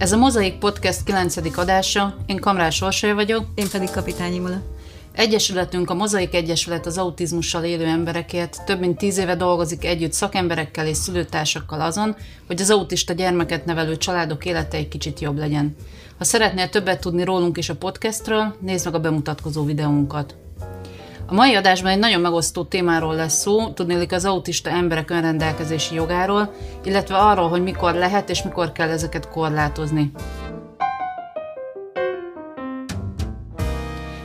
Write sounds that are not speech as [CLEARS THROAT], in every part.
Ez a Mozaik Podcast 9. adása, én Kamrás Orsolya vagyok. Én pedig Kapitány Imola. Egyesületünk a Mozaik Egyesület az autizmussal élő emberekért több mint tíz éve dolgozik együtt szakemberekkel és szülőtársakkal azon, hogy az autista gyermeket nevelő családok élete egy kicsit jobb legyen. Ha szeretnél többet tudni rólunk és a podcastről, nézd meg a bemutatkozó videónkat. A mai adásban egy nagyon megosztó témáról lesz szó, tudnélik az autista emberek önrendelkezési jogáról, illetve arról, hogy mikor lehet és mikor kell ezeket korlátozni.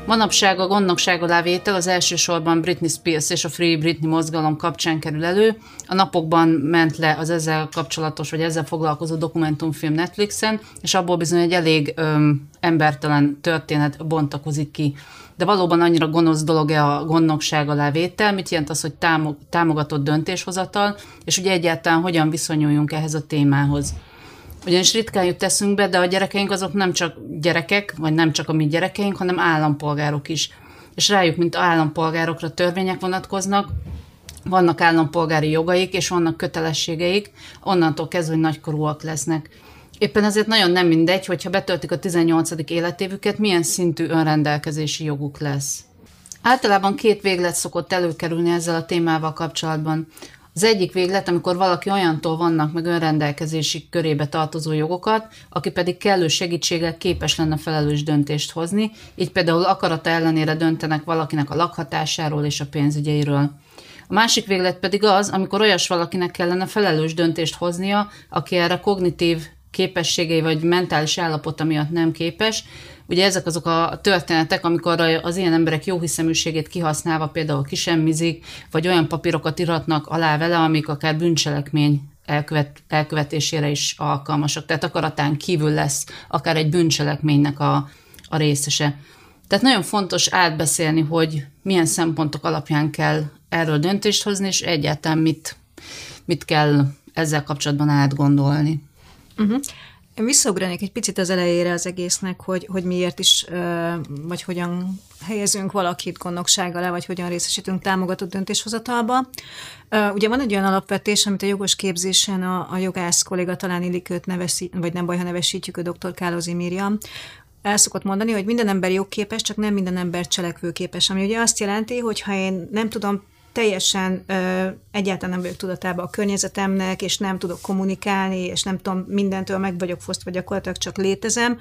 Manapság a gondnokság alávétel az elsősorban Britney Spears és a Free Britney mozgalom kapcsán kerül elő. A napokban ment le az ezzel kapcsolatos, vagy ezzel foglalkozó dokumentumfilm Netflixen, és abból bizony egy elég öm, embertelen történet bontakozik ki. De valóban annyira gonosz dolog-e a gondnokság alávétel, mit jelent az, hogy támogatott döntéshozatal, és ugye egyáltalán hogyan viszonyuljunk ehhez a témához. Ugyanis ritkán jut be, de a gyerekeink azok nem csak gyerekek, vagy nem csak a mi gyerekeink, hanem állampolgárok is. És rájuk, mint állampolgárokra törvények vonatkoznak, vannak állampolgári jogaik, és vannak kötelességeik, onnantól kezdve, hogy nagykorúak lesznek. Éppen ezért nagyon nem mindegy, hogyha betöltik a 18. életévüket, milyen szintű önrendelkezési joguk lesz. Általában két véglet szokott előkerülni ezzel a témával kapcsolatban. Az egyik véglet, amikor valaki olyantól vannak meg önrendelkezési körébe tartozó jogokat, aki pedig kellő segítséggel képes lenne felelős döntést hozni, így például akarata ellenére döntenek valakinek a lakhatásáról és a pénzügyeiről. A másik véglet pedig az, amikor olyas valakinek kellene felelős döntést hoznia, aki erre kognitív képességei vagy mentális állapota miatt nem képes. Ugye ezek azok a történetek, amikor az ilyen emberek jó hiszeműségét kihasználva például kisemmizik, vagy olyan papírokat iratnak alá vele, amik akár bűncselekmény elkövet, elkövetésére is alkalmasak. Tehát akaratán kívül lesz akár egy bűncselekménynek a, a részese. Tehát nagyon fontos átbeszélni, hogy milyen szempontok alapján kell erről döntést hozni, és egyáltalán mit, mit kell ezzel kapcsolatban átgondolni. Uh-huh. Én visszaugranék egy picit az elejére az egésznek, hogy, hogy miért is, vagy hogyan helyezünk valakit gondnokság alá, vagy hogyan részesítünk támogatott döntéshozatalba. Ugye van egy olyan alapvetés, amit a jogos képzésen a, a jogász kolléga talán illik őt vagy nem baj, ha nevesítjük, a dr. Kálozi Miriam, el szokott mondani, hogy minden ember jogképes, csak nem minden ember cselekvőképes, ami ugye azt jelenti, hogy ha én nem tudom teljesen ö, egyáltalán nem vagyok tudatában a környezetemnek, és nem tudok kommunikálni, és nem tudom, mindentől meg vagyok fosztva, gyakorlatilag csak létezem,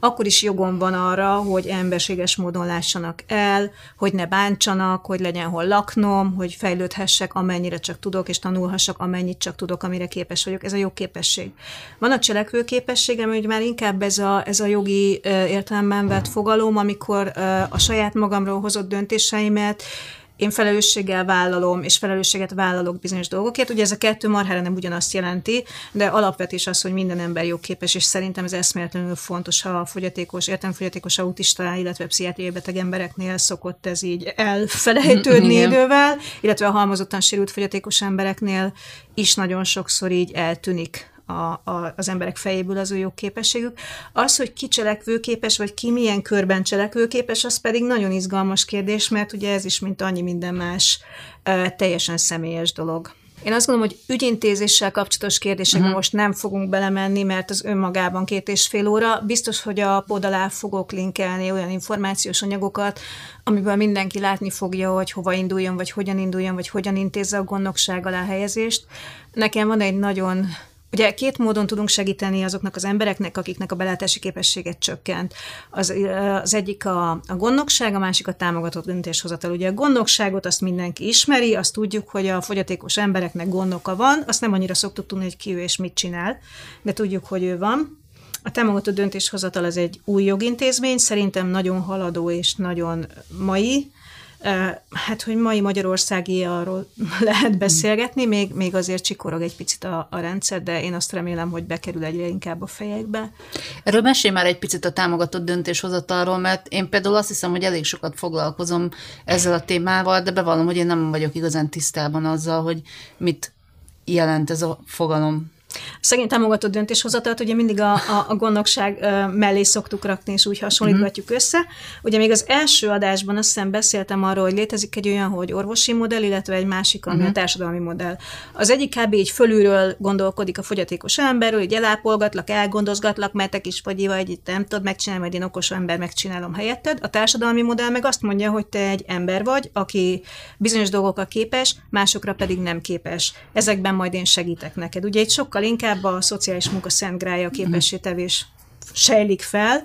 akkor is jogom van arra, hogy emberséges módon lássanak el, hogy ne bántsanak, hogy legyen hol laknom, hogy fejlődhessek, amennyire csak tudok, és tanulhassak, amennyit csak tudok, amire képes vagyok. Ez a jogképesség. Van a cselekvőképességem, hogy már inkább ez a, ez a jogi értelemben vett fogalom, amikor a saját magamról hozott döntéseimet én felelősséggel vállalom, és felelősséget vállalok bizonyos dolgokért. Ugye ez a kettő marhára nem ugyanazt jelenti, de alapvetés az, hogy minden ember jogképes, és szerintem ez eszméletlenül fontos, ha a fogyatékos, értelmefogyatékos autista, illetve pszichiátriai beteg embereknél szokott ez így elfelejtődni Igen. idővel, illetve a halmozottan sérült fogyatékos embereknél is nagyon sokszor így eltűnik a, a, az emberek fejéből az ő jogképességük. Az, hogy ki cselekvőképes, vagy ki milyen körben cselekvőképes, az pedig nagyon izgalmas kérdés, mert ugye ez is, mint annyi minden más, teljesen személyes dolog. Én azt gondolom, hogy ügyintézéssel kapcsolatos kérdésekben uh-huh. most nem fogunk belemenni, mert az önmagában két és fél óra. Biztos, hogy a pod alá fogok linkelni olyan információs anyagokat, amiből mindenki látni fogja, hogy hova induljon, vagy hogyan induljon, vagy hogyan intézze a gondnokság alá helyezést. Nekem van egy nagyon Ugye két módon tudunk segíteni azoknak az embereknek, akiknek a belátási képességet csökkent. Az, az egyik a, a gondnokság, a másik a támogatott döntéshozatal. Ugye a gondnokságot azt mindenki ismeri, azt tudjuk, hogy a fogyatékos embereknek gondoka van, azt nem annyira szoktuk tudni, hogy ki ő és mit csinál, de tudjuk, hogy ő van. A támogatott döntéshozatal az egy új jogintézmény, szerintem nagyon haladó és nagyon mai, Hát, hogy mai magyarországi arról [LAUGHS] lehet beszélgetni, még, még azért csikorog egy picit a, a rendszer, de én azt remélem, hogy bekerül egyre inkább a fejekbe. Erről mesélj már egy picit a támogatott döntéshozatalról, mert én például azt hiszem, hogy elég sokat foglalkozom ezzel a témával, de bevallom, hogy én nem vagyok igazán tisztában azzal, hogy mit jelent ez a fogalom. Szegény támogatott döntéshozatalt ugye mindig a, a, a gondnokság mellé szoktuk rakni, és úgy hasonlítgatjuk uh-huh. össze. Ugye még az első adásban azt hiszem beszéltem arról, hogy létezik egy olyan, hogy orvosi modell, illetve egy másik, ami uh-huh. a társadalmi modell. Az egyik kb. így fölülről gondolkodik a fogyatékos emberről, hogy elápolgatlak, elgondozgatlak, mert te kis vagy, vagy nem tudod megcsinálni, majd én okos ember megcsinálom helyetted. A társadalmi modell meg azt mondja, hogy te egy ember vagy, aki bizonyos dolgokra képes, másokra pedig nem képes. Ezekben majd én segítek neked. Ugye itt sokkal inkább a szociális munka szent grája a képességtevés sejlik fel,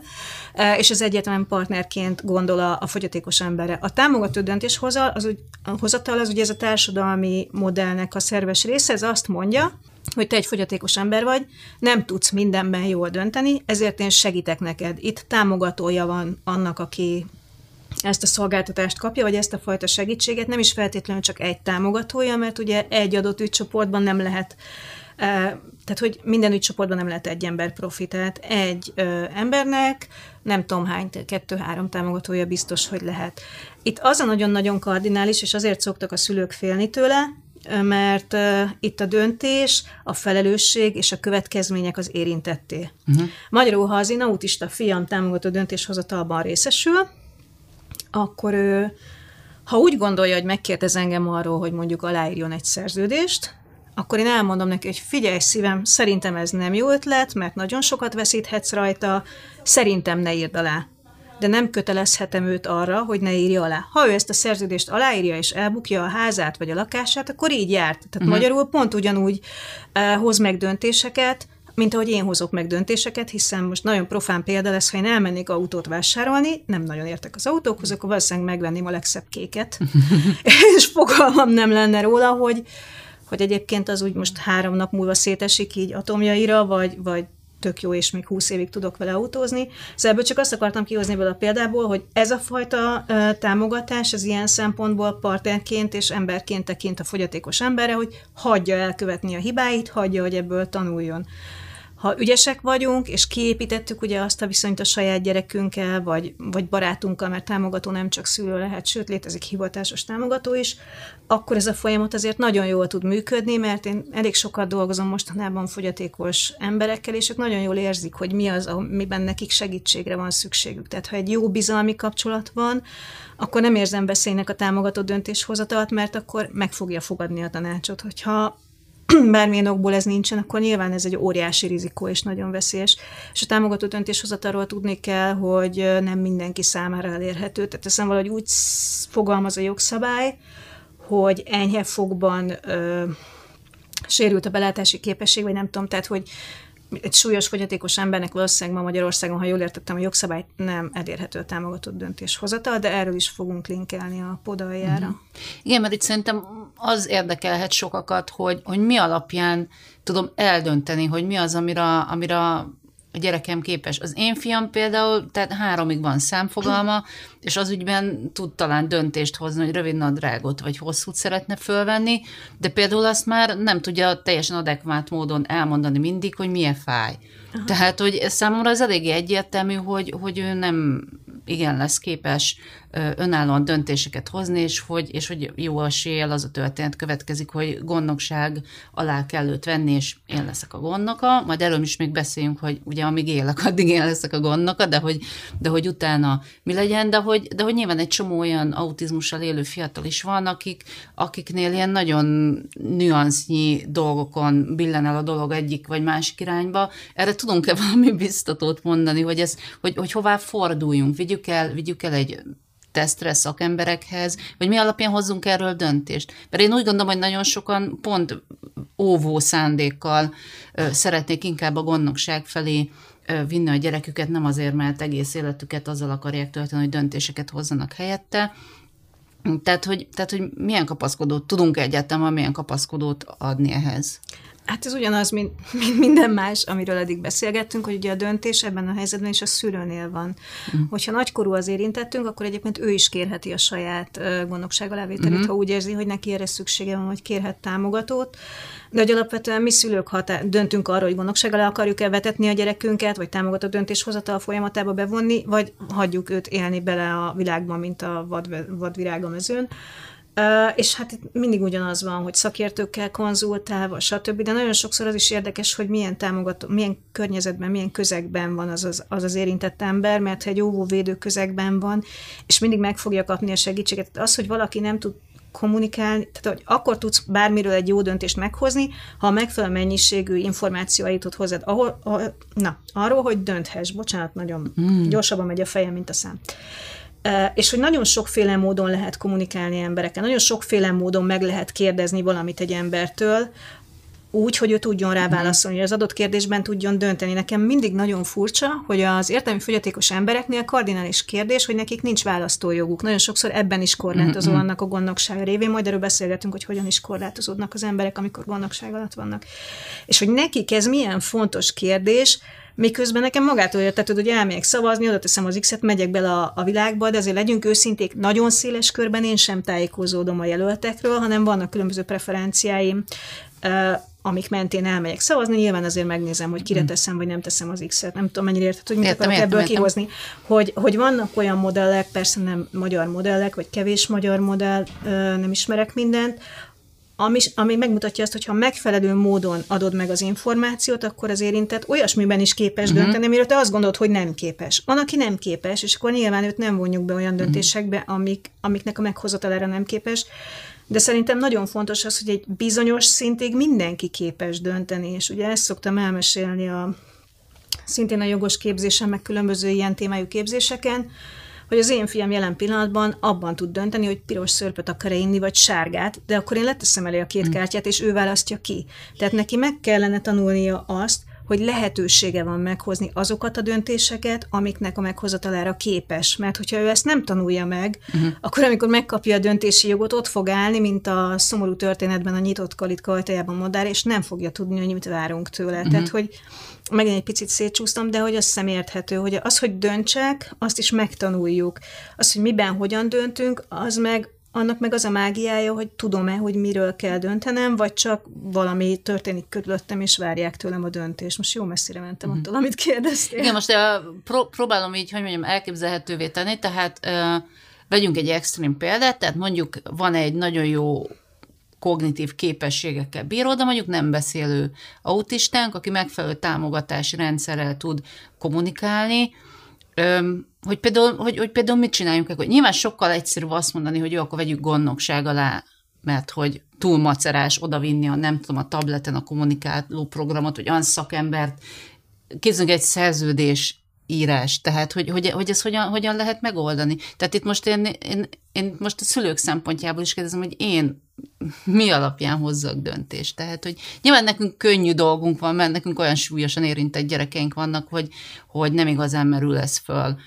e, és az egyetlen partnerként gondol a, a fogyatékos emberre. A támogató döntéshozal, az, úgy, hozatal az ugye ez a társadalmi modellnek a szerves része, ez azt mondja, hogy te egy fogyatékos ember vagy, nem tudsz mindenben jól dönteni, ezért én segítek neked. Itt támogatója van annak, aki ezt a szolgáltatást kapja, vagy ezt a fajta segítséget, nem is feltétlenül csak egy támogatója, mert ugye egy adott ügycsoportban nem lehet tehát, hogy minden ügycsoportban nem lehet egy ember profi, tehát egy ö, embernek nem tudom hány, kettő-három támogatója biztos, hogy lehet. Itt az a nagyon-nagyon kardinális, és azért szoktak a szülők félni tőle, mert uh, itt a döntés, a felelősség és a következmények az érintetté. Uh-huh. Magyarul, ha az én autista fiam támogató döntéshozatalban részesül, akkor ő, ha úgy gondolja, hogy megkérdez engem arról, hogy mondjuk aláírjon egy szerződést, akkor én elmondom neki, hogy figyelj szívem, szerintem ez nem jó ötlet, mert nagyon sokat veszíthetsz rajta, szerintem ne írd alá. De nem kötelezhetem őt arra, hogy ne írja alá. Ha ő ezt a szerződést aláírja és elbukja a házát vagy a lakását, akkor így járt. Tehát uh-huh. magyarul pont ugyanúgy uh, hoz meg döntéseket, mint ahogy én hozok meg döntéseket, hiszen most nagyon profán példa lesz, ha én elmennék autót vásárolni, nem nagyon értek az autókhoz, akkor valószínűleg megvenném a legszebb kéket, [LAUGHS] [LAUGHS] és fogalmam nem lenne róla, hogy, hogy egyébként az úgy most három nap múlva szétesik így atomjaira, vagy, vagy tök jó, és még húsz évig tudok vele autózni. Szóval ebből csak azt akartam kihozni belőle a példából, hogy ez a fajta uh, támogatás az ilyen szempontból partnerként és emberként tekint a fogyatékos emberre, hogy hagyja elkövetni a hibáit, hagyja, hogy ebből tanuljon ha ügyesek vagyunk, és kiépítettük ugye azt a viszonyt a saját gyerekünkkel, vagy, vagy barátunkkal, mert támogató nem csak szülő lehet, sőt, létezik hivatásos támogató is, akkor ez a folyamat azért nagyon jól tud működni, mert én elég sokat dolgozom mostanában fogyatékos emberekkel, és ők nagyon jól érzik, hogy mi az, amiben nekik segítségre van szükségük. Tehát ha egy jó bizalmi kapcsolat van, akkor nem érzem veszélynek a támogató döntéshozatalat, mert akkor meg fogja fogadni a tanácsot. Hogyha [CLEARS THROAT] bármilyen okból ez nincsen, akkor nyilván ez egy óriási rizikó és nagyon veszélyes. És a támogató döntéshozatalról tudni kell, hogy nem mindenki számára elérhető. Tehát ezt valahogy úgy fogalmaz a jogszabály, hogy enyhe fogban ö, sérült a belátási képesség, vagy nem tudom, tehát hogy egy súlyos fogyatékos embernek valószínűleg ma Magyarországon, ha jól értettem, a jogszabály nem elérhető a támogatott döntéshozatal, de erről is fogunk linkelni a podaljára. Uh-huh. Igen, mert itt szerintem az érdekelhet sokakat, hogy, hogy mi alapján tudom eldönteni, hogy mi az, amire, amire a gyerekem képes. Az én fiam például, tehát háromig van számfogalma, és az ügyben tud talán döntést hozni, hogy rövid nadrágot vagy hosszút szeretne fölvenni, de például azt már nem tudja teljesen adekvát módon elmondani mindig, hogy milyen fáj. Aha. Tehát, hogy számomra az eléggé egyértelmű, hogy, hogy ő nem igen lesz képes önállóan döntéseket hozni, és hogy, és hogy jó eséllyel az a történet következik, hogy gondnokság alá kell őt venni, és én leszek a gondnoka, majd erről is még beszéljünk, hogy ugye amíg élek, [LAUGHS] addig én leszek a gondnoka, de hogy, de hogy utána mi legyen, de hogy, de hogy nyilván egy csomó olyan autizmussal élő fiatal is van, akik, akiknél ilyen nagyon nüansznyi dolgokon billen el a dolog egyik vagy másik irányba. Erre tudunk-e valami biztatót mondani, hogy, ez, hogy, hogy hová forduljunk, vigyük el, vigyük el egy tesztre szakemberekhez, vagy mi alapján hozzunk erről döntést. Mert én úgy gondolom, hogy nagyon sokan pont óvó szándékkal szeretnék inkább a gondnokság felé vinni a gyereküket, nem azért, mert egész életüket azzal akarják tölteni, hogy döntéseket hozzanak helyette, tehát, hogy, tehát, hogy milyen kapaszkodót tudunk egyáltalán, milyen kapaszkodót adni ehhez? Hát ez ugyanaz, mint, mint minden más, amiről eddig beszélgettünk, hogy ugye a döntés ebben a helyzetben is a szülőnél van. Uh-huh. Hogyha nagykorú az érintettünk, akkor egyébként ő is kérheti a saját gondnokság alávételét, uh-huh. ha úgy érzi, hogy neki erre szüksége van, hogy kérhet támogatót. De hogy alapvetően mi szülők hatá- döntünk arról, hogy gondnokság alá akarjuk elvetetni a gyerekünket, vagy támogató döntéshozatal folyamatába bevonni, vagy hagyjuk őt élni bele a világban, mint a vad, vadvirág a mezőn Uh, és hát itt mindig ugyanaz van, hogy szakértőkkel konzultálva, stb., de nagyon sokszor az is érdekes, hogy milyen támogató, milyen környezetben, milyen közegben van az az, az, az érintett ember, mert ha egy óvóvédő közegben van, és mindig meg fogja kapni a segítséget. Az, hogy valaki nem tud kommunikálni, tehát hogy akkor tudsz bármiről egy jó döntést meghozni, ha a megfelelő mennyiségű információit tud hozzád, ahol, ahol, na, arról, hogy dönthess, bocsánat, nagyon mm. gyorsabban megy a fejem, mint a szám. És hogy nagyon sokféle módon lehet kommunikálni emberekkel, nagyon sokféle módon meg lehet kérdezni valamit egy embertől, úgy, hogy ő tudjon rá mhm. válaszolni, hogy az adott kérdésben tudjon dönteni. Nekem mindig nagyon furcsa, hogy az értelmi fogyatékos embereknél kardinális kérdés, hogy nekik nincs választójoguk. Nagyon sokszor ebben is korlátozó mhm. annak a gondnokság révén, majd erről beszélgetünk, hogy hogyan is korlátozódnak az emberek, amikor gondnokság alatt vannak. És hogy nekik ez milyen fontos kérdés, Miközben nekem magától értetődő, hogy elmegyek szavazni, oda teszem az X-et, megyek bele a, a világba, de azért legyünk őszinték, nagyon széles körben én sem tájékozódom a jelöltekről, hanem vannak különböző preferenciáim, amik mentén elmegyek szavazni, nyilván azért megnézem, hogy kire mm. teszem, vagy nem teszem az X-et. Nem tudom, mennyire érted, hogy mit értem, akarok értem, ebből értem. kihozni. Hogy, hogy vannak olyan modellek, persze nem magyar modellek, vagy kevés magyar modell, nem ismerek mindent, ami, ami megmutatja azt, hogy ha megfelelő módon adod meg az információt, akkor az érintett olyasmiben is képes uh-huh. dönteni, amiről te azt gondolod, hogy nem képes. Van, aki nem képes, és akkor nyilván őt nem vonjuk be olyan mhm. döntésekbe, amik, amiknek a meghozatalára nem képes. De szerintem nagyon fontos az, hogy egy bizonyos szintig mindenki képes dönteni, és ugye ezt szoktam elmesélni a szintén a jogos képzésen, meg különböző ilyen témájú képzéseken, hogy az én fiam jelen pillanatban abban tud dönteni, hogy piros szörpöt akar -e inni, vagy sárgát, de akkor én leteszem elé a két mm. kártyát, és ő választja ki. Tehát neki meg kellene tanulnia azt, hogy lehetősége van meghozni azokat a döntéseket, amiknek a meghozatalára képes. Mert hogyha ő ezt nem tanulja meg, uh-huh. akkor amikor megkapja a döntési jogot, ott fog állni, mint a szomorú történetben a nyitott kalitka ajtajában madár, és nem fogja tudni, hogy mit várunk tőle. Uh-huh. Tehát, hogy megint egy picit szétcsúsztam, de hogy az sem érthető, hogy az, hogy döntsek, azt is megtanuljuk. Az, hogy miben, hogyan döntünk, az meg annak meg az a mágiája, hogy tudom-e, hogy miről kell döntenem, vagy csak valami történik körülöttem, és várják tőlem a döntést. Most jó messzire mentem mm. attól, amit kérdeztél. Igen, most pró- próbálom így, hogy mondjam, elképzelhetővé tenni, tehát vegyünk egy extrém példát, tehát mondjuk van egy nagyon jó kognitív képességekkel bíró, de mondjuk nem beszélő autistánk, aki megfelelő támogatási rendszerrel tud kommunikálni, hogy például, hogy, hogy például mit csináljunk, hogy nyilván sokkal egyszerűbb azt mondani, hogy jó, akkor vegyük gondnokság alá, mert hogy túl macerás odavinni a, nem tudom, a tableten a kommunikáló programot, vagy olyan szakembert, képzünk egy szerződés írás, tehát hogy, hogy, hogy ez hogyan, hogyan lehet megoldani. Tehát itt most én, én, én most a szülők szempontjából is kérdezem, hogy én mi alapján hozzak döntést. Tehát, hogy nyilván nekünk könnyű dolgunk van, mert nekünk olyan súlyosan érintett gyerekeink vannak, hogy, hogy nem igazán merül ez föl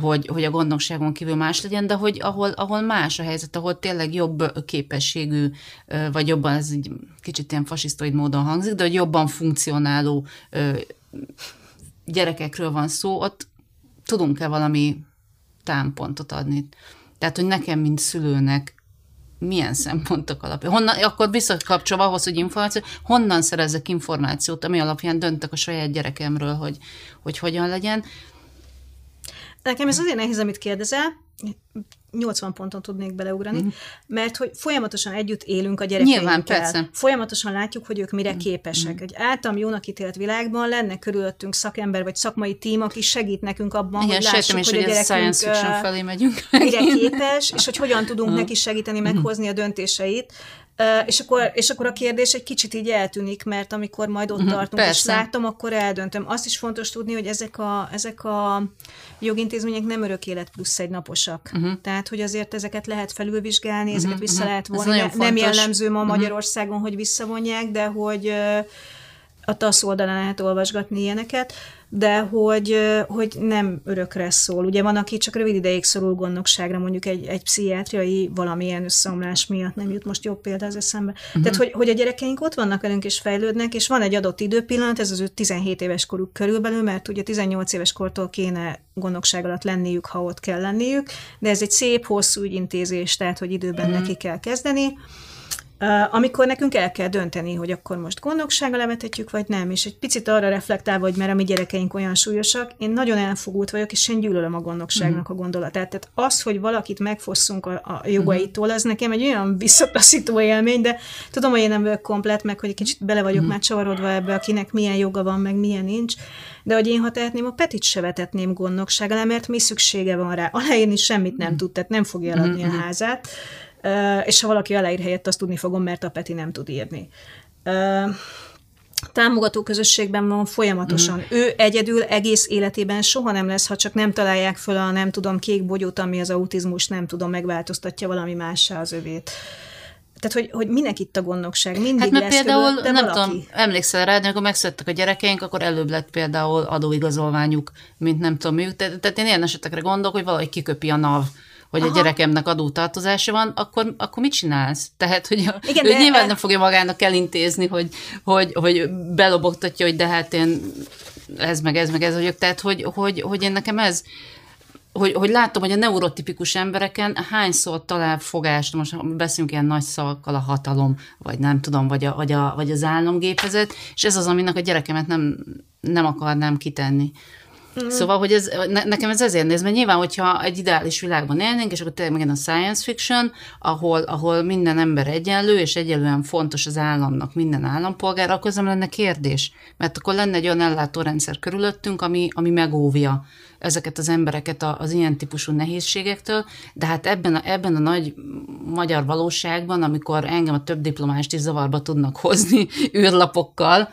hogy, hogy a gondnokságon kívül más legyen, de hogy ahol, ahol más a helyzet, ahol tényleg jobb képességű, vagy jobban, ez egy kicsit ilyen fasisztoid módon hangzik, de hogy jobban funkcionáló gyerekekről van szó, ott tudunk-e valami támpontot adni. Tehát, hogy nekem, mint szülőnek milyen szempontok alapján. Honnan, akkor visszakapcsolva ahhoz, hogy információ, honnan szerezzek információt, ami alapján döntök a saját gyerekemről, hogy, hogy hogyan legyen. Nekem ez azért nehéz, amit kérdezel, 80 ponton tudnék beleugrani, mm. mert hogy folyamatosan együtt élünk a gyerekeinkkel. Nyilván, persze. Folyamatosan látjuk, hogy ők mire mm. képesek. Mm. Egy általam jónak ítélt világban lenne körülöttünk szakember vagy szakmai tím, aki segít nekünk abban, Igen, hogy lássuk, is, hogy, a gyerekünk felé megyünk. mire [LAUGHS] képes, és hogy hogyan tudunk mm. neki segíteni meghozni a döntéseit. És, akkor, és akkor a kérdés egy kicsit így eltűnik, mert amikor majd ott uh-huh, tartunk, persze. és látom, akkor eldöntöm. Azt is fontos tudni, hogy ezek a, ezek a jogintézmények nem örök élet plusz egy naposak. Uh-huh. Tehát, hogy azért ezeket lehet felülvizsgálni, ezeket uh-huh, vissza uh-huh. lehet vonni. Ne, nem jellemző ma uh-huh. Magyarországon, hogy visszavonják, de hogy a TASZ oldalán lehet olvasgatni ilyeneket de hogy, hogy nem örökre szól. Ugye van, aki csak rövid ideig szorul gondnokságra, mondjuk egy, egy pszichiátriai valamilyen összeomlás miatt nem jut most jobb példa az eszembe. Uh-huh. Tehát, hogy, hogy a gyerekeink ott vannak velünk és fejlődnek, és van egy adott időpillanat, ez az ő 17 éves koruk körülbelül, mert ugye 18 éves kortól kéne gondnokság alatt lenniük, ha ott kell lenniük, de ez egy szép, hosszú ügyintézés, tehát, hogy időben uh-huh. neki kell kezdeni amikor nekünk el kell dönteni, hogy akkor most gondnoksággal levetetjük, vagy nem, és egy picit arra reflektálva, hogy mert a mi gyerekeink olyan súlyosak, én nagyon elfogult vagyok, és én gyűlölöm a gondnokságnak uh-huh. a gondolatát. Tehát az, hogy valakit megfosszunk a, a jogaitól, az nekem egy olyan visszataszító élmény, de tudom, hogy én nem vagyok komplet, meg hogy egy kicsit bele vagyok uh-huh. már csavarodva ebbe, akinek milyen joga van, meg milyen nincs, de hogy én ha tehetném, a Petit se vetetném gondnokság mert mi szüksége van rá. Aláírni semmit nem uh-huh. tud, tehát nem fogja eladni a házát és ha valaki aláír helyett, azt tudni fogom, mert a Peti nem tud írni. Támogató közösségben van folyamatosan. Mm. Ő egyedül egész életében soha nem lesz, ha csak nem találják föl a nem tudom kék bogyót, ami az autizmus, nem tudom, megváltoztatja valami mássá az övét. Tehát, hogy, hogy minek itt a gondnokság? Mindig hát mert lesz például, nem valaki. tudom, emlékszel rá, de amikor megszülettek a gyerekeink, akkor előbb lett például adóigazolványuk, mint nem tudom miük. Tehát én ilyen esetekre gondolok, hogy valahogy kiköpi a NAV hogy Aha. a gyerekemnek adótartozása van, akkor, akkor mit csinálsz? Tehát, hogy Igen, ő de nyilván nem fogja magának elintézni, hogy, hogy, hogy belobogtatja, hogy de hát én ez meg ez meg ez vagyok. Tehát, hogy, hogy, hogy én nekem ez, hogy, hogy látom, hogy a neurotipikus embereken hányszor talál fogást, most beszélünk ilyen nagy szavakkal, a hatalom, vagy nem tudom, vagy, a, vagy, a, vagy az államgépezet, és ez az, aminek a gyerekemet nem, nem akarnám kitenni. Mm. Szóval, hogy ez, ne, nekem ez ezért néz, mert nyilván, hogyha egy ideális világban élnénk, és akkor tényleg megint a science fiction, ahol, ahol minden ember egyenlő, és egyelően fontos az államnak minden állampolgár, akkor ez nem lenne kérdés. Mert akkor lenne egy olyan ellátórendszer körülöttünk, ami, ami megóvja ezeket az embereket az ilyen típusú nehézségektől, de hát ebben a, ebben a nagy magyar valóságban, amikor engem a több diplomást is zavarba tudnak hozni [LAUGHS] űrlapokkal,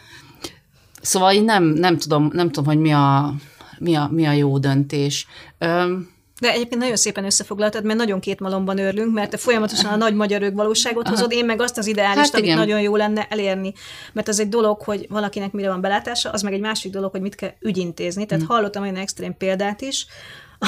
Szóval én nem, nem, tudom, nem tudom, hogy mi a, mi a, mi a jó döntés. Öm, de egyébként nagyon szépen összefoglaltad, mert nagyon két malomban örülünk, mert te folyamatosan a nagy magyar valóságot hozod, én meg azt az ideálist, hát amit nagyon jó lenne elérni. Mert az egy dolog, hogy valakinek mire van belátása, az meg egy másik dolog, hogy mit kell ügyintézni. Tehát hmm. hallottam olyan extrém példát is,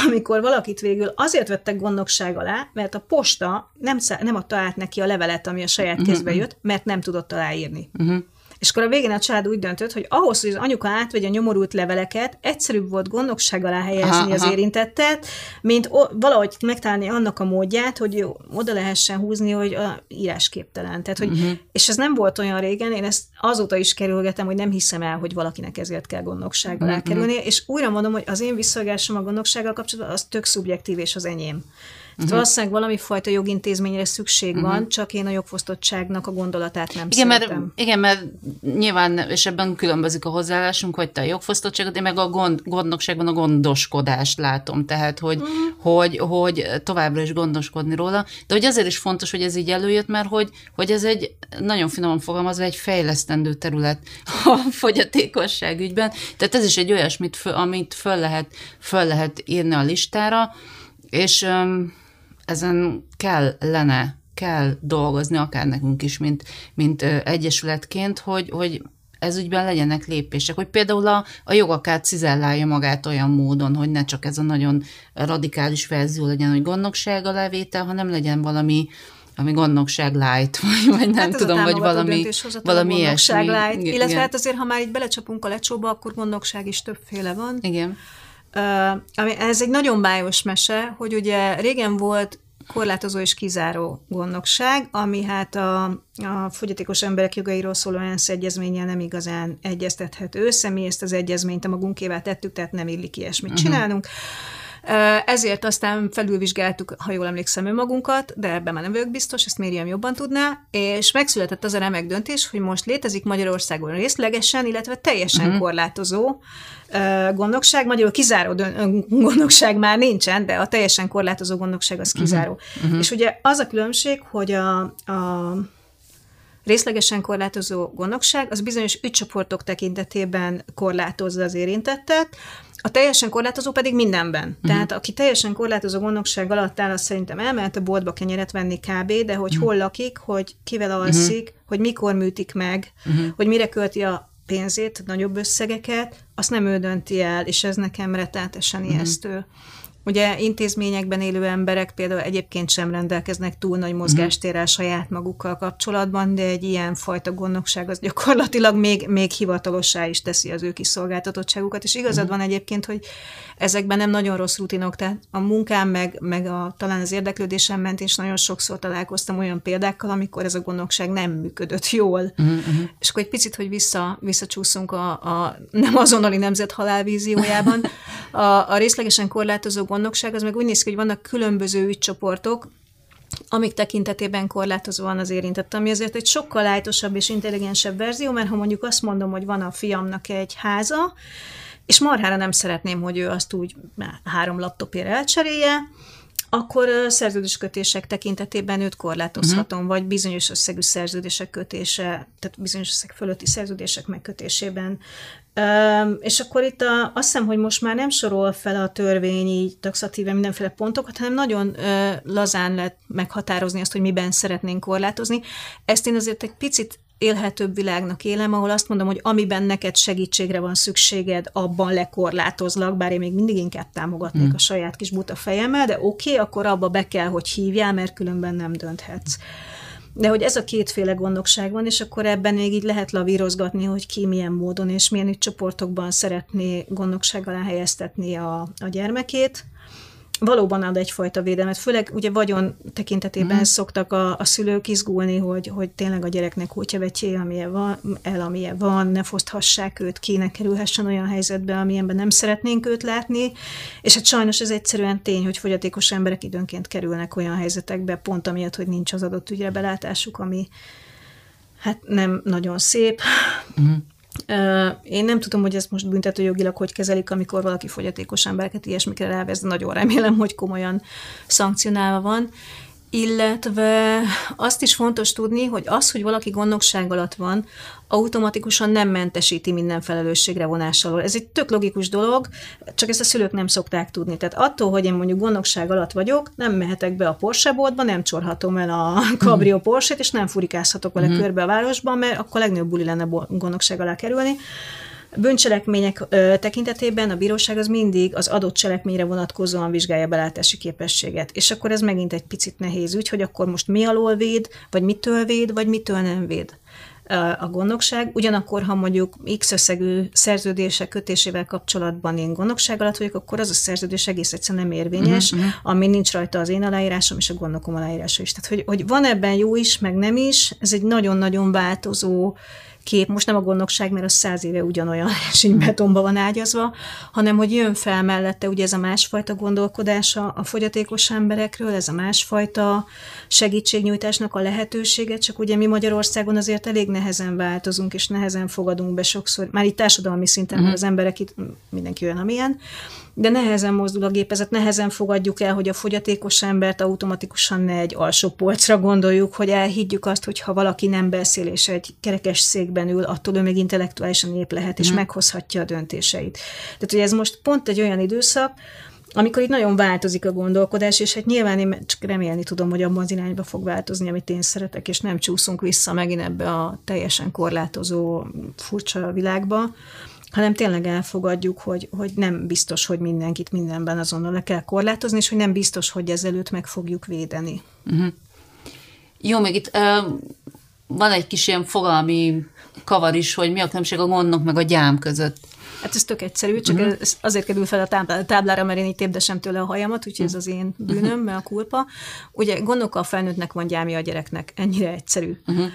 amikor valakit végül azért vettek gondnokság alá, mert a posta nem, nem adta át neki a levelet, ami a saját mhm, kezbe mhm. jött, mert nem tudott aláírni. Uh-huh. És akkor a végén a család úgy döntött, hogy ahhoz, hogy az anyuka átvegye a nyomorult leveleket, egyszerűbb volt gondnokság alá helyezni aha, az aha. érintettet, mint o- valahogy megtalálni annak a módját, hogy jó, oda lehessen húzni, hogy a írásképtelen. Tehát, hogy, uh-huh. És ez nem volt olyan régen, én ezt azóta is kerülgetem, hogy nem hiszem el, hogy valakinek ezért kell gondnokság alá uh-huh. kerülni, és újra mondom, hogy az én visszagásom a gondnoksággal kapcsolatban az tök szubjektív és az enyém. Uh-huh. valószínűleg valami fajta jogintézményre szükség uh-huh. van, csak én a jogfosztottságnak a gondolatát nem igen, szeretem. Mert, igen, mert nyilván, és ebben különbözik a hozzáállásunk, hogy te a jogfosztottságot, én meg a gond, gondnokságban a gondoskodást látom, tehát, hogy, uh-huh. hogy, hogy továbbra is gondoskodni róla, de hogy azért is fontos, hogy ez így előjött, mert hogy, hogy ez egy, nagyon finoman fogalmazva, egy fejlesztendő terület [LAUGHS] a fogyatékosság ügyben, tehát ez is egy olyasmit, amit föl lehet, föl lehet írni a listára, és um, ezen kell lenne, kell dolgozni, akár nekünk is, mint, mint egyesületként, hogy, hogy ez ügyben legyenek lépések, hogy például a, a jogakát cizellálja magát olyan módon, hogy ne csak ez a nagyon radikális verzió legyen, hogy gondnokság alávétel, hanem legyen valami, ami gondnokság light, [LAUGHS] vagy, vagy nem hát tudom, vagy valami, valami ilyesmi. Light. Igen. Illetve hát azért, ha már így belecsapunk a lecsóba, akkor gondnokság is többféle van. Igen. Ami, ez egy nagyon bájos mese, hogy ugye régen volt korlátozó és kizáró gondnokság, ami hát a, a fogyatékos emberek jogairól szóló ENSZ egyezménnyel nem igazán egyeztethető össze. Mi ezt az egyezményt a magunkével tettük, tehát nem illik ilyesmit uh-huh. csinálnunk. Ezért aztán felülvizsgáltuk, ha jól emlékszem, önmagunkat, de ebben már nem vagyok biztos, ezt Mériam jobban tudná, és megszületett az a remek döntés, hogy most létezik Magyarországon részlegesen, illetve teljesen uh-huh. korlátozó gondnokság, magyarul kizáró gondnokság már nincsen, de a teljesen korlátozó gondnokság az kizáró. Uh-huh. És ugye az a különbség, hogy a, a részlegesen korlátozó gondnokság az bizonyos ügycsoportok tekintetében korlátozza az érintettet, a teljesen korlátozó pedig mindenben. Uh-huh. Tehát aki teljesen korlátozó gondnokság alatt áll, az szerintem elmehet a boltba kenyeret venni kb., de hogy uh-huh. hol lakik, hogy kivel alszik, uh-huh. hogy mikor műtik meg, uh-huh. hogy mire költi a pénzét, nagyobb összegeket, azt nem ő dönti el, és ez nekem rettenetesen uh-huh. ijesztő. Ugye intézményekben élő emberek például egyébként sem rendelkeznek túl nagy mozgástérrel saját magukkal kapcsolatban, de egy ilyen fajta gondnokság az gyakorlatilag még, még hivatalossá is teszi az ő kiszolgáltatottságukat, és igazad van egyébként, hogy ezekben nem nagyon rossz rutinok, tehát a munkám meg, meg a, talán az érdeklődésem ment, és nagyon sokszor találkoztam olyan példákkal, amikor ez a gondnokság nem működött jól. Uh-huh. És akkor egy picit, hogy vissza, visszacsúszunk a, a nem azonnali nemzet halálvíziójában. A, a részlegesen korlátozó gondnokság az meg úgy néz ki, hogy vannak különböző ügycsoportok, amik tekintetében korlátozóan az érintett, ami azért egy sokkal lájtosabb és intelligensebb verzió, mert ha mondjuk azt mondom, hogy van a fiamnak egy háza, és marhára nem szeretném, hogy ő azt úgy három laptopért elcserélje, akkor szerződéskötések tekintetében őt korlátozhatom, uh-huh. vagy bizonyos összegű szerződések kötése, tehát bizonyos összeg fölötti szerződések megkötésében. Um, és akkor itt a, azt hiszem, hogy most már nem sorol fel a törvény így taxatíve mindenféle pontokat, hanem nagyon uh, lazán lehet meghatározni azt, hogy miben szeretnénk korlátozni. Ezt én azért egy picit élhetőbb világnak élem, ahol azt mondom, hogy amiben neked segítségre van szükséged, abban lekorlátozlak, bár én még mindig inkább támogatnék mm. a saját kis buta fejemmel, de oké, okay, akkor abba be kell, hogy hívjál, mert különben nem dönthetsz. De hogy ez a kétféle gondokság van, és akkor ebben még így lehet lavírozgatni, hogy ki milyen módon és milyen itt csoportokban szeretné gondokság alá helyeztetni a, a gyermekét valóban ad egyfajta védelmet, főleg ugye vagyon tekintetében mm. szoktak a, a szülők izgulni, hogy, hogy tényleg a gyereknek kutyavetyé, amilyen van, el, amilyen van, ne foszthassák őt ki, ne kerülhessen olyan helyzetbe, amilyenben nem szeretnénk őt látni, és hát sajnos ez egyszerűen tény, hogy fogyatékos emberek időnként kerülnek olyan helyzetekbe, pont amiatt, hogy nincs az adott ügyre belátásuk, ami hát nem nagyon szép. Mm. Én nem tudom, hogy ezt most büntetőjogilag hogy kezelik, amikor valaki fogyatékos embereket ilyesmikre rávesz, de nagyon remélem, hogy komolyan szankcionálva van. Illetve azt is fontos tudni, hogy az, hogy valaki gondnokság alatt van, automatikusan nem mentesíti minden felelősségre vonás alól. Ez egy tök logikus dolog, csak ezt a szülők nem szokták tudni. Tehát attól, hogy én mondjuk gondnokság alatt vagyok, nem mehetek be a Porsche boltba, nem csorhatom el a Cabrio Porsche-t, és nem furikázhatok vele mm. körbe a városban, mert akkor legnagyobb buli lenne gondnokság alá kerülni. Bűncselekmények ö, tekintetében a bíróság az mindig az adott cselekményre vonatkozóan vizsgálja belátási képességet. És akkor ez megint egy picit nehéz ügy, hogy akkor most mi alól véd, vagy mitől véd, vagy mitől nem véd a gondnokság. Ugyanakkor, ha mondjuk X összegű szerződések kötésével kapcsolatban én gondnokság alatt vagyok, akkor az a szerződés egész egyszerűen nem érvényes, uh-huh, uh-huh. ami nincs rajta az én aláírásom és a gondnokom aláírása is. Tehát, hogy, hogy van ebben jó is, meg nem is, ez egy nagyon-nagyon változó kép, most nem a gondnokság, mert az száz éve ugyanolyan, [LAUGHS] és így betonba van ágyazva, hanem hogy jön fel mellette ugye ez a másfajta gondolkodása a fogyatékos emberekről, ez a másfajta segítségnyújtásnak a lehetősége, csak ugye mi Magyarországon azért elég nehezen változunk, és nehezen fogadunk be sokszor, már itt társadalmi szinten uh-huh. az emberek itt mindenki olyan, amilyen, de nehezen mozdul a gépezet, nehezen fogadjuk el, hogy a fogyatékos embert automatikusan ne egy alsó polcra gondoljuk, hogy elhiggyük azt, hogy ha valaki nem beszél és egy kerekes székben ül, attól ő még intellektuálisan ép lehet, és mm. meghozhatja a döntéseit. Tehát, hogy ez most pont egy olyan időszak, amikor itt nagyon változik a gondolkodás, és hát nyilván én csak remélni tudom, hogy abban az irányba fog változni, amit én szeretek, és nem csúszunk vissza megint ebbe a teljesen korlátozó, furcsa világba, hanem tényleg elfogadjuk, hogy, hogy nem biztos, hogy mindenkit mindenben azonnal le kell korlátozni, és hogy nem biztos, hogy ezelőtt meg fogjuk védeni. Uh-huh. Jó, még itt uh, van egy kis ilyen fogalmi kavar is, hogy mi a különbség a gondnok meg a gyám között. Hát ez tök egyszerű, csak uh-huh. ez azért kerül fel a táblára, mert én így tépdesem tőle a hajamat, úgyhogy ez az én bűnöm, mert a kulpa. Ugye gondokkal a felnőttnek van gyámja a gyereknek, ennyire egyszerű. Uh-huh.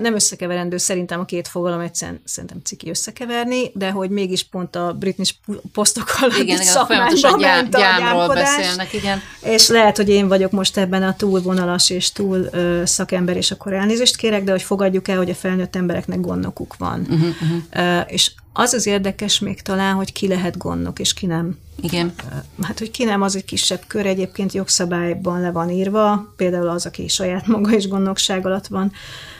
Nem összekeverendő szerintem a két fogalom egyszerűen szerintem ciki összekeverni, de hogy mégis pont a Britney posztokkal igen, igen, folyamatosan gyám, gyámról beszélnek, igen. És lehet, hogy én vagyok most ebben a túlvonalas és túl uh, szakember, és akkor elnézést kérek, de hogy fogadjuk el, hogy a felnőtt embereknek gondnokuk van. Uh-huh. Uh, és az az érdekes még talán, hogy ki lehet gondnok, és ki nem. Igen. Hát, hogy ki nem, az egy kisebb kör, egyébként jogszabályban le van írva, például az, aki saját maga is gondnokság alatt van,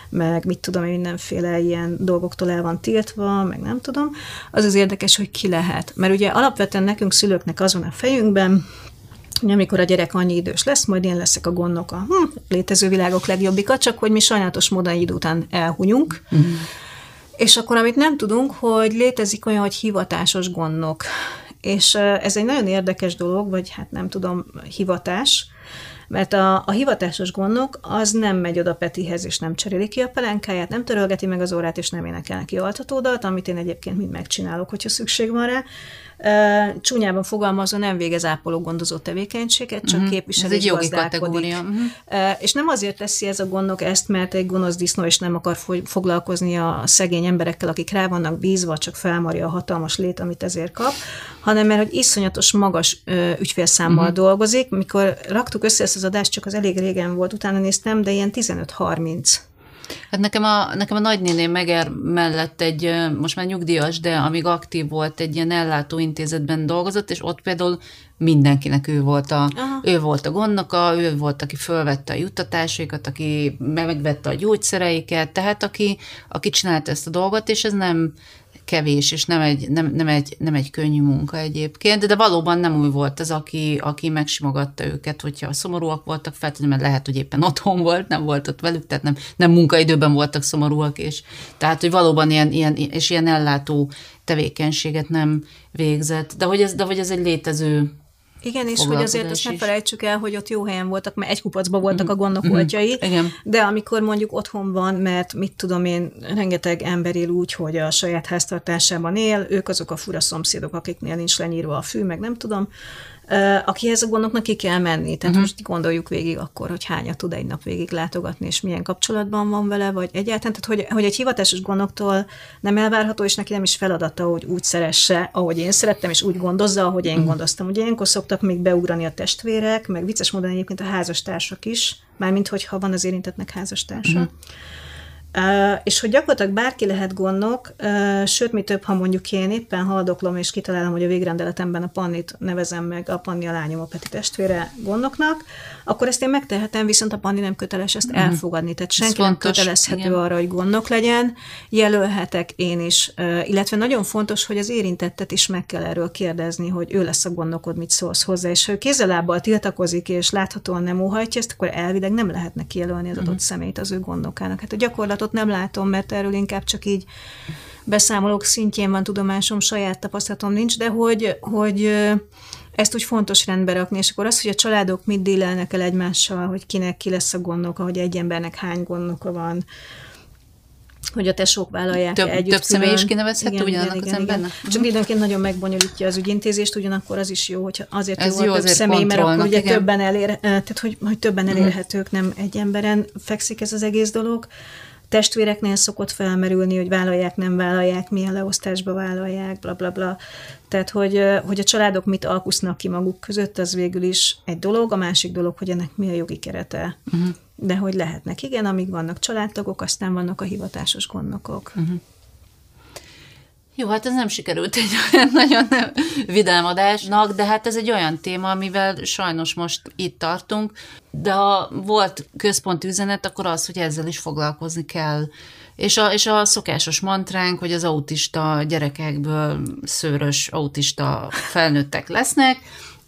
meg mit tudom én, mindenféle ilyen dolgoktól el van tiltva, meg nem tudom. Az az érdekes, hogy ki lehet. Mert ugye alapvetően nekünk szülőknek az van a fejünkben, hogy amikor a gyerek annyi idős lesz, majd én leszek a gondnoka. Hm, létező világok legjobbika, csak hogy mi sajnálatos módon idő után elhunyunk. Mm. És akkor, amit nem tudunk, hogy létezik olyan, hogy hivatásos gondnok. És ez egy nagyon érdekes dolog, vagy hát nem tudom, hivatás, mert a, a hivatásos gondok az nem megy oda Petihez, és nem cseréli ki a pelenkáját, nem törölgeti meg az órát, és nem énekel neki altatódat, amit én egyébként mind megcsinálok, hogyha szükség van rá. Csúnyában fogalmazva nem végez ápoló gondozó tevékenységet, csak uh-huh. képviseli Ez egy jogi kategória. Uh-huh. És nem azért teszi ez a gondok ezt, mert egy gonosz disznó és nem akar foglalkozni a szegény emberekkel, akik rá vannak bízva, csak felmarja a hatalmas lét, amit ezért kap, hanem mert hogy iszonyatos magas ügyfélszámmal uh-huh. dolgozik. Mikor raktuk össze ezt az adást, csak az elég régen volt, utána néztem, de ilyen 15-30 Hát nekem a, nekem a nagynéném Meger mellett egy, most már nyugdíjas, de amíg aktív volt, egy ilyen ellátóintézetben dolgozott, és ott például mindenkinek ő volt a, ő volt a gondnoka, ő volt, aki fölvette a juttatásaikat, aki megvette a gyógyszereiket, tehát aki, aki csinálta ezt a dolgot, és ez nem, kevés, és nem egy, nem, nem, egy, nem egy könnyű munka egyébként, de valóban nem új volt az, aki, aki megsimogatta őket, hogyha szomorúak voltak, feltétlenül, mert lehet, hogy éppen otthon volt, nem volt ott velük, tehát nem, nem munkaidőben voltak szomorúak, és tehát, hogy valóban ilyen, ilyen, és ilyen ellátó tevékenységet nem végzett, de hogy ez, de hogy ez egy létező igen, és hogy azért azt ne felejtsük el, hogy ott jó helyen voltak, mert egy kupacban voltak a gondok mm-hmm. Igen. de amikor mondjuk otthon van, mert mit tudom én, rengeteg ember él úgy, hogy a saját háztartásában él, ők azok a fura szomszédok, akiknél nincs lenyírva a fű, meg nem tudom, akihez a gondoknak ki kell menni. Tehát uh-huh. most gondoljuk végig akkor, hogy hányat tud egy nap végig látogatni, és milyen kapcsolatban van vele, vagy egyáltalán. Tehát, hogy, hogy egy hivatásos gondoktól nem elvárható, és neki nem is feladata, hogy úgy szeresse, ahogy én szerettem, és úgy gondozza, ahogy én uh-huh. gondoztam. Ugye ilyenkor szoktak még beugrani a testvérek, meg vicces módon egyébként a házastársak is, mármint hogyha van az érintetnek házastársa. Uh-huh. És hogy gyakorlatilag bárki lehet gondok, uh, sőt, mi több, ha mondjuk én éppen haldoklom, és kitalálom, hogy a végrendeletemben a Pannit nevezem meg, a Panni a lányom, a Peti testvére gondoknak, akkor ezt én megtehetem, viszont a Panni nem köteles ezt uh-huh. elfogadni. Tehát senki nem kötelezhető igen. arra, hogy gondok legyen. Jelölhetek én is, illetve nagyon fontos, hogy az érintettet is meg kell erről kérdezni, hogy ő lesz a gondokod, mit szólsz hozzá, és ha ő kézzelábbal tiltakozik, és láthatóan nem óhajtja ezt, akkor elvileg nem lehetne kijelölni az adott uh-huh. szemét az ő gondokának. Hát a gyakorlat tapasztalatot nem látom, mert erről inkább csak így beszámolók szintjén van tudomásom, saját tapasztalatom nincs, de hogy, hogy ezt úgy fontos rendbe rakni, és akkor az, hogy a családok mit dílelnek el egymással, hogy kinek ki lesz a gondoka, hogy egy embernek hány gondoka van, hogy a tesók vállalják több, együtt. Több személy is kinevezhető ugyanannak igen, az igen, embernek? Igen. Csak időnként nagyon megbonyolítja az ügyintézést, ugyanakkor az is jó, hogy azért Ez jó, jó több személy, mert akkor ugye igen. többen elér, tehát hogy, hogy többen mhm. elérhetők, nem egy emberen fekszik ez az egész dolog testvéreknél szokott felmerülni, hogy vállalják, nem vállalják, milyen leosztásba vállalják, bla bla bla. Tehát, hogy, hogy a családok mit alkusznak ki maguk között, az végül is egy dolog, a másik dolog, hogy ennek mi a jogi kerete. Uh-huh. De hogy lehetnek, igen, amíg vannak családtagok, aztán vannak a hivatásos gondnokok. Uh-huh. Jó, hát ez nem sikerült egy olyan [LAUGHS] nagyon vidám adásnak, de hát ez egy olyan téma, amivel sajnos most itt tartunk, de ha volt központi üzenet, akkor az, hogy ezzel is foglalkozni kell. És a, és a szokásos mantránk, hogy az autista gyerekekből szőrös autista felnőttek lesznek,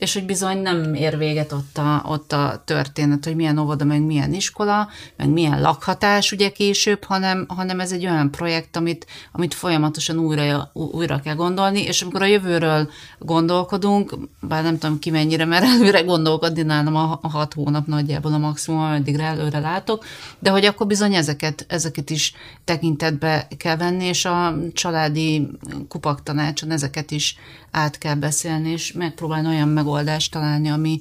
és hogy bizony nem ér véget ott a, ott a történet, hogy milyen óvoda, meg milyen iskola, meg milyen lakhatás ugye később, hanem, hanem ez egy olyan projekt, amit, amit folyamatosan újra, újra kell gondolni, és amikor a jövőről gondolkodunk, bár nem tudom ki mennyire, mert előre gondolkodni nálam a, hat hónap nagyjából a maximum, addigra előre látok, de hogy akkor bizony ezeket, ezeket is tekintetbe kell venni, és a családi kupak tanácson ezeket is át kell beszélni, és megpróbálni olyan megoldást találni, ami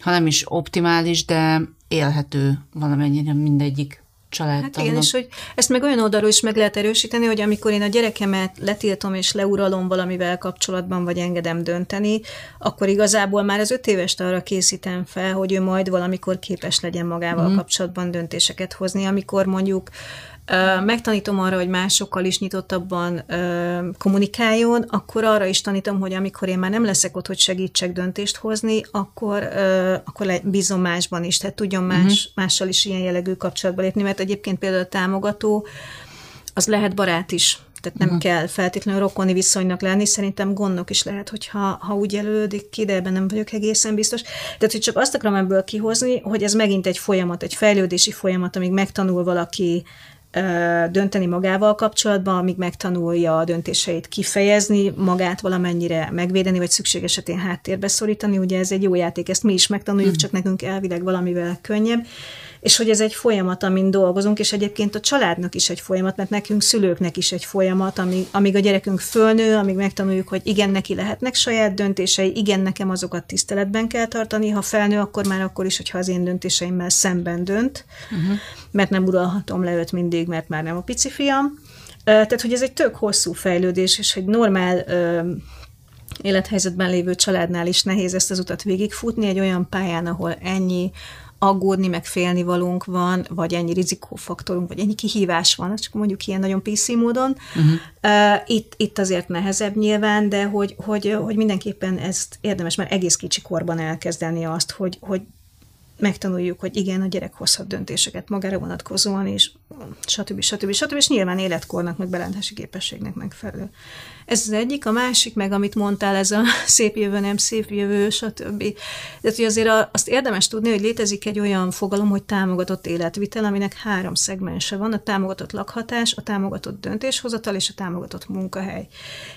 ha nem is optimális, de élhető valamennyire mindegyik családtagnak. Hát igen, és hogy ezt meg olyan oldalról is meg lehet erősíteni, hogy amikor én a gyerekemet letiltom és leuralom valamivel kapcsolatban, vagy engedem dönteni, akkor igazából már az öt évest arra készítem fel, hogy ő majd valamikor képes legyen magával mm. kapcsolatban döntéseket hozni, amikor mondjuk megtanítom arra, hogy másokkal is nyitottabban kommunikáljon, akkor arra is tanítom, hogy amikor én már nem leszek ott, hogy segítsek döntést hozni, akkor, akkor bízom másban is, tehát tudjon más, uh-huh. mással is ilyen jellegű kapcsolatba lépni, mert egyébként például a támogató, az lehet barát is, tehát nem uh-huh. kell feltétlenül rokoni viszonynak lenni, szerintem gondok is lehet, hogyha ha úgy jelölődik ki, de ebben nem vagyok egészen biztos. Tehát, hogy csak azt akarom ebből kihozni, hogy ez megint egy folyamat, egy fejlődési folyamat, amíg megtanul valaki dönteni magával kapcsolatban, amíg megtanulja a döntéseit kifejezni, magát valamennyire megvédeni, vagy szükség esetén háttérbe szorítani. Ugye ez egy jó játék, ezt mi is megtanuljuk, mm. csak nekünk elvileg valamivel könnyebb és hogy ez egy folyamat, amin dolgozunk, és egyébként a családnak is egy folyamat, mert nekünk szülőknek is egy folyamat, amíg, amíg a gyerekünk fölnő, amíg megtanuljuk, hogy igen, neki lehetnek saját döntései, igen, nekem azokat tiszteletben kell tartani, ha felnő, akkor már akkor is, hogyha az én döntéseimmel szemben dönt, uh-huh. mert nem uralhatom le őt mindig, mert már nem a pici fiam. Tehát, hogy ez egy tök hosszú fejlődés, és egy normál élethelyzetben lévő családnál is nehéz ezt az utat végigfutni, egy olyan pályán, ahol ennyi aggódni, meg félni valunk van, vagy ennyi rizikófaktorunk, vagy ennyi kihívás van, csak mondjuk ilyen nagyon PC módon. Uh-huh. Uh, itt, itt azért nehezebb nyilván, de hogy, hogy, hogy mindenképpen ezt érdemes már egész kicsi korban elkezdeni azt, hogy, hogy megtanuljuk, hogy igen, a gyerek hozhat döntéseket magára vonatkozóan, és stb. stb. stb. és nyilván életkornak, meg belátási képességnek megfelelő. Ez az egyik, a másik, meg amit mondtál, ez a [LAUGHS] szép jövő, nem szép jövő, stb. De hogy azért azt érdemes tudni, hogy létezik egy olyan fogalom, hogy támogatott életvitel, aminek három szegmense van, a támogatott lakhatás, a támogatott döntéshozatal és a támogatott munkahely.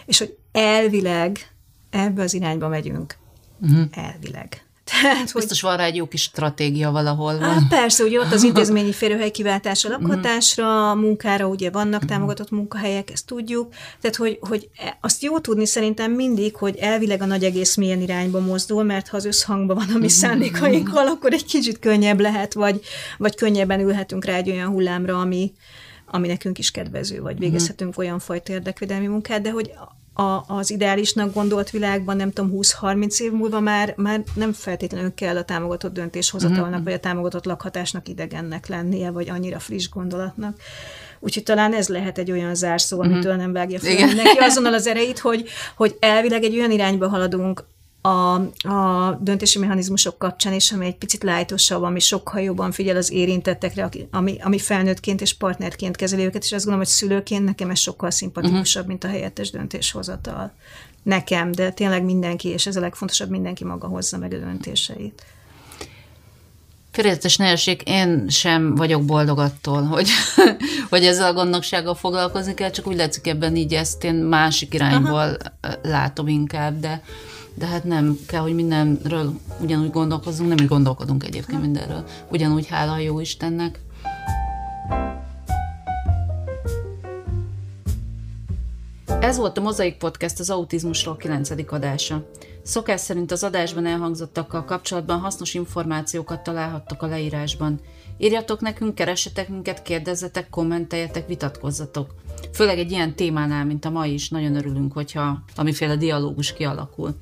És hogy elvileg ebbe az irányba megyünk. Uh-huh. Elvileg. Tehát, hogy... Biztos van rá egy jó kis stratégia valahol. Van. Á, persze, ugye ott az [LAUGHS] intézményi férőhely kiváltása lakhatásra, mhm. munkára, ugye vannak mhm. támogatott munkahelyek, ezt tudjuk. Tehát, hogy, hogy azt jó tudni szerintem mindig, hogy elvileg a nagy egész milyen irányba mozdul, mert ha az összhangban van a mi mhm. szándékainkkal, akkor egy kicsit könnyebb lehet, vagy, vagy könnyebben ülhetünk rá egy olyan hullámra, ami, ami nekünk is kedvező, vagy végezhetünk olyan fajta érdekvédelmi munkát, de hogy a, az ideálisnak gondolt világban, nem tudom, 20-30 év múlva már, már nem feltétlenül kell a támogatott döntéshozatalnak, uh-huh. vagy a támogatott lakhatásnak idegennek lennie, vagy annyira friss gondolatnak. Úgyhogy talán ez lehet egy olyan zárszó, uh-huh. amitől nem vágja fel neki azonnal az erejét, hogy, hogy elvileg egy olyan irányba haladunk, a, a döntési mechanizmusok kapcsán is, ami egy picit lájtosabb, ami sokkal jobban figyel az érintettekre, ami, ami felnőttként és partnerként kezeli őket, és azt gondolom, hogy szülőként nekem ez sokkal szimpatikusabb, uh-huh. mint a helyettes döntéshozatal. Nekem, de tényleg mindenki, és ez a legfontosabb, mindenki maga hozza meg a döntéseit. Félreértés ne én sem vagyok boldog attól, hogy, [LAUGHS] hogy ezzel a gondnoksággal foglalkozni kell, csak úgy látszik ebben így ezt én másik irányból Aha. látom inkább, de de hát nem kell, hogy mindenről ugyanúgy gondolkozzunk, nem is gondolkodunk egyébként mindenről. Ugyanúgy hála a jó Istennek. Ez volt a Mozaik Podcast az autizmusról 9. adása. Szokás szerint az adásban elhangzottakkal kapcsolatban hasznos információkat találhattok a leírásban. Írjatok nekünk, keressetek minket, kérdezzetek, kommenteljetek, vitatkozzatok. Főleg egy ilyen témánál, mint a mai is, nagyon örülünk, hogyha amiféle dialógus kialakul.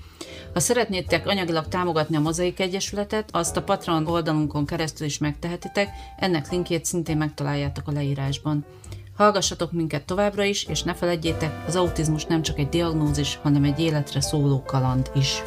Ha szeretnétek anyagilag támogatni a Mozaik Egyesületet, azt a Patreon oldalunkon keresztül is megtehetitek, ennek linkjét szintén megtaláljátok a leírásban. Hallgassatok minket továbbra is, és ne feledjétek, az autizmus nem csak egy diagnózis, hanem egy életre szóló kaland is.